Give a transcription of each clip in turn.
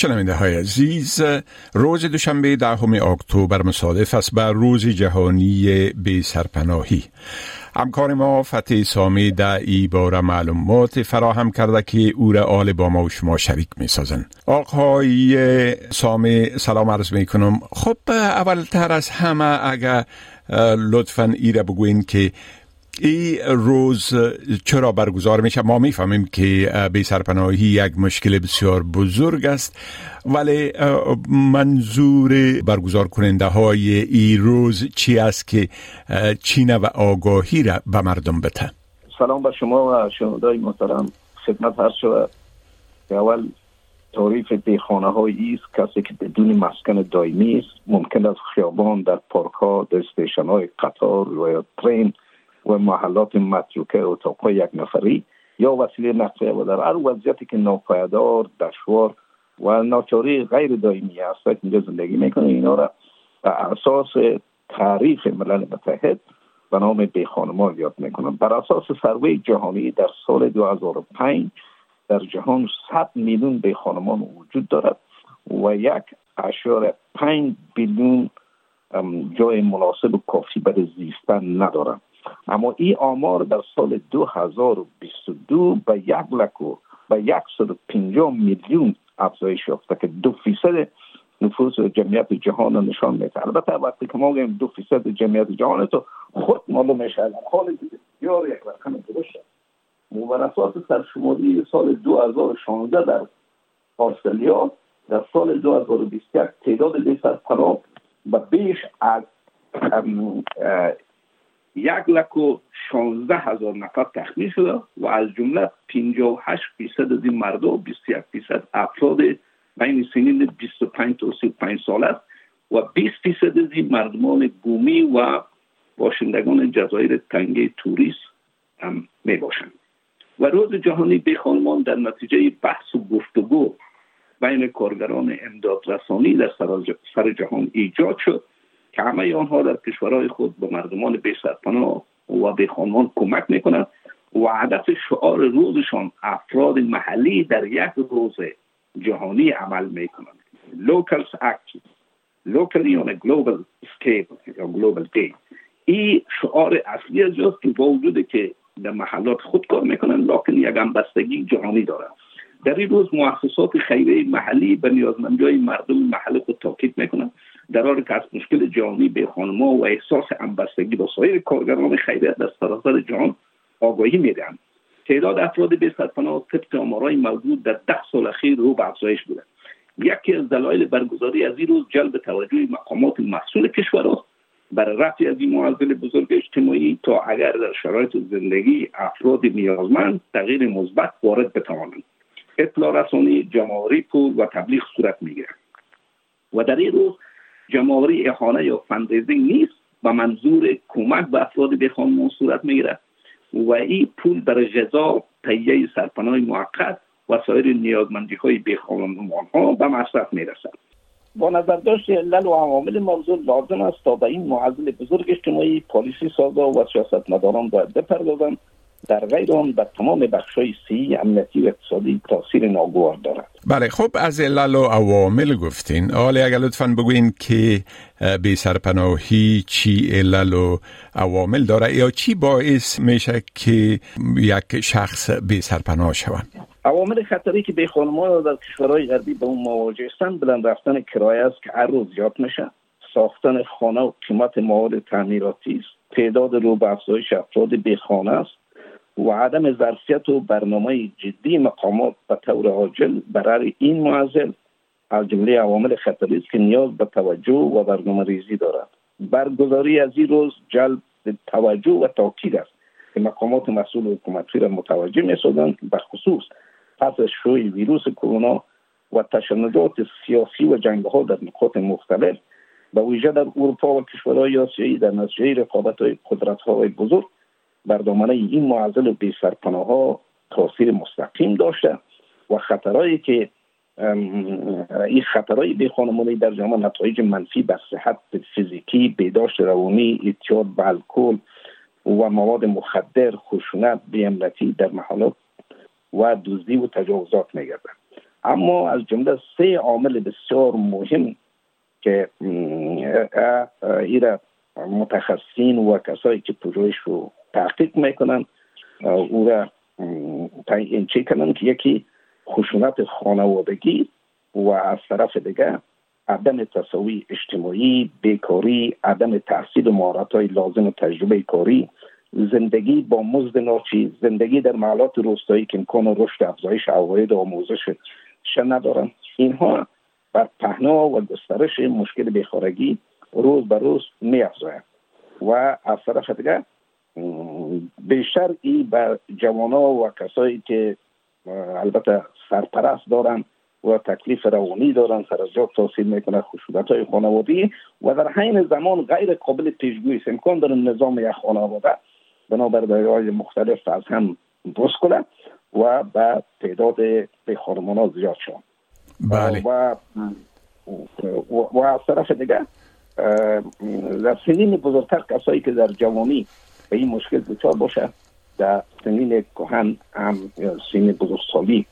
شنونده های عزیز روز دوشنبه دهم اکتبر مصادف است بر روز جهانی بی سرپناهی. همکار ما فتح سامی در ای بار معلومات فراهم کرده که او را حال با ما و شما شریک می سازن آقای سامی سلام عرض می کنم خب اولتر از همه اگر لطفا ای را بگوین که این روز چرا برگزار میشه؟ ما می‌فهمیم که بی سرپناهی یک مشکل بسیار بزرگ است ولی منظور برگزار کننده های این روز چی است که چینه و آگاهی را به مردم بده؟ سلام به شما و شنوندای محترم خدمت هر شود اول تعریف بیخانه های است کسی که بدون مسکن دائمی است ممکن است خیابان در پارک ها در استیشن های قطار و یا ترین و محلات متروکه اتاق یک نفری یا وسیله نقلیه و در هر وضعیتی که ناپایدار دشوار و ناچاری غیر دائمی است. که اینجا زندگی می‌کنه. اینا را به اساس تعریف ملل متحد به نام بیخانمان یاد می‌کنن بر اساس سروی جهانی در سال 2005 در جهان 100 میلیون بیخانمان وجود دارد و یک اشار 5 بیلیون جای مناسب و کافی برای زیستن ندارند اما این آمار در سال 2022 به یک لک و به یک میلیون افزایش یافته که دو فیصد نفوس جمعیت جهان نشان میده البته وقتی که ما گیم دو فیصد جمعیت جهان تو خود معلوم میشه در حال بسیار یک رقم درسته و بر اساس سرشماری سال 2016 در آسترالیا در سال 2021 تعداد بیشتر پناه به بیش از یک لک و شانزده هزار نفر تخمین شده و از جمله 58 فیصد از این مرد و 21 فیصد افراد بین سنین 25 تا 35 سال است و 20 فیصد از این مردمان بومی و باشندگان جزایر تنگه توریست هم می باشند. و روز جهانی بخانمان در نتیجه بحث و گفتگو بین کارگران امداد رسانی در سر جهان ایجاد شد. که همه آنها در کشورهای خود به مردمان بی سرپناه و به خانمان کمک می‌کنند و هدف شعار روزشان افراد محلی در یک روز جهانی عمل می‌کنند. Locals act locally on a global scale یا global day. این شعار اصلی از جاست که با وجود که در محلات خود کار می‌کنن لکن یک بستگی جهانی دارند. در این روز مؤسسات خیریه محلی به نیازمندی مردم محل خود تاکید می‌کنند در حالی که از مشکل جهانی به خانما و احساس همبستگی با سایر کارگران خیریت در سراسر جهان آگاهی می‌دهند. تعداد افراد به سرپناه طبق آمارهای موجود در ده سال اخیر رو به افزایش بوده یکی از دلایل برگزاری از این روز جلب توجه مقامات مسئول کشور است. برای رفع از این معضل بزرگ اجتماعی تا اگر در شرایط زندگی افراد نیازمند تغییر مثبت وارد بتوانند. اطلاع رسانی جمعآوری پول و تبلیغ صورت می‌گیرد. و در این روز جمعآوری احانه یا فندیزینگ نیست و منظور کمک به افراد به خانمان صورت می‌گیرد و این پول برای غذا تهیه سرپناه موقت و سایر نیازمندی های به ها به مصرف می‌رسد. با نظر داشت علل و عوامل موضوع لازم است تا به این معضل بزرگ اجتماعی پالیسی سازا و سیاست مداران باید بپردازند. در غیر آن به تمام بخشای سی امنیتی و اقتصادی تاثیر ناگوار دارد. بله خب از علل و عوامل گفتین. حالا اگر لطفا بگوین که بی سرپناهی چی علل و عوامل داره یا چی باعث میشه که یک شخص بی سرپناه شود عوامل خطری که به خانمان در کشورهای غربی به اون مواجه هستند بلند رفتن کرایه است که هر روز زیاد میشه. ساختن خانه و قیمت مواد تعمیراتی است. تعداد رو به افزایش افراد بی خانه است. و عدم ظرفیت و برنامه جدی مقامات به طور عاجل برای این معضل از جمله عوامل خطری است که نیاز به توجه و برنامه ریزی دارد. برگزاری از این روز جلب توجه و تاکید است که مقامات مسئول حکومتی را متوجه می سازند به خصوص پس از شوی ویروس کرونا و تشنجات سیاسی و جنگ ها در نقاط مختلف به ویژه در اروپا و کشورهای آسیایی در نتیجه رقابت های قدرت های بزرگ بر دامنه این معضل و بی ها تاثیر مستقیم داشته و خطرهایی که این خطرهای بی خانمانی در جامعه نتایج منفی بر صحت فیزیکی بیداشت روانی اتیاد به الکل و مواد مخدر خشونت بیامنتی در محلات و دزدی و تجاوزات میگردن اما از جمله سه عامل بسیار مهم که ایره متخصصین و کسایی که پژوهش رو تحقیق می‌کنن او را این چی کنن که یکی خشونت خانوادگی و از طرف دیگه عدم تساوی اجتماعی بیکاری عدم تحصیل مهارت های لازم و تجربه کاری زندگی با مزد ناچی زندگی در محلات روستایی که امکان رشد افزایش عواید آموزش ندارن. اینها بر پهنا و گسترش مشکل بیخارگی روز به روز می افزاید و از طرف دیگه بیشتر ای به جوانا و کسایی که البته سرپرست دارن و تکلیف روانی دارن سر از جا تاثیر می‌کنه خشونت های خانوادی و در حین زمان غیر قابل پیشگویی است. امکان داره نظام یک خانواده بنابر های مختلف از هم بس کنه و به تعداد به ها زیاد شد بله. و, و, از طرف دیگه در سنین بزرگتر کسایی که در جوانی به این مشکل دچار باشه در سنین کهن هم سنین بزرگسالی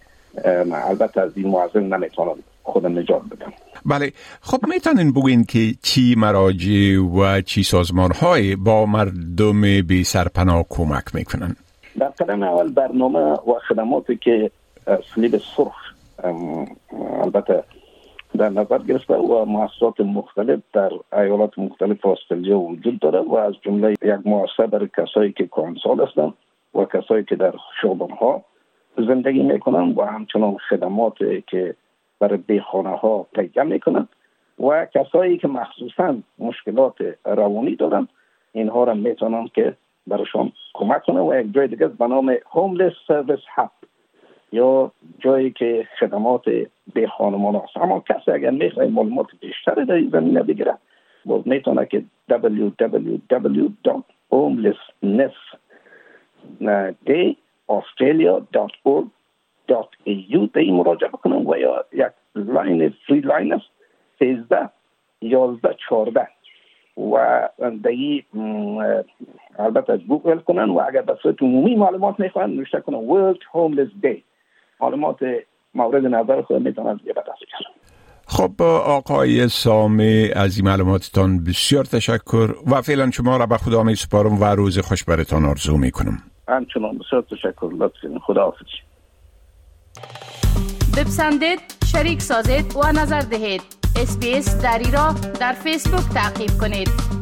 البته از این معظم نمی‌تونن خود نجات بدن بله خب می‌تونین بگین که چی مراجع و چی سازمان های با مردم بی سرپناه کمک می‌کنن؟ در قدم اول برنامه و خدماتی که سلیب سرخ البته در نظر گرفته و مؤسسات مختلف در ایالات مختلف استرالیا وجود داره و از جمله یک مؤسسه برای کسایی که کانسال هستند و کسایی که در شعبان ها زندگی می‌کنن و همچنان خدمات که برای بیخانه ها تهیه می‌کنن و کسایی که مخصوصا مشکلات روانی دارن اینها را می‌تونن که برایشان کمک کنه و یک جای دیگه به نام هوملس سرویس هاب یا جایی که خدمات به خانمان هست. اما کسی اگر می‌خواه معلومات بیشتری در این زمینه بگیره باز می‌تونه که www.homelessnessday.australia.org.au به این مراجعه بکنم و یا یک line free line است 13 11 14 و دیگه البته از گوگل کنن و اگر به صورت عمومی معلومات می‌خوان نوشته کنن World Homeless Day. معلومات مورد نظر خود می‌تونن از دست خب آقای سامی از این معلوماتتان بسیار تشکر و فعلا شما را به خدا می سپارم و روز خوش برتان آرزو می کنم همچنان بسیار تشکر لطفا. خدا حافظ. بپسندید شریک سازید و نظر دهید. اسپیس دری را در فیسبوک تعقیب کنید.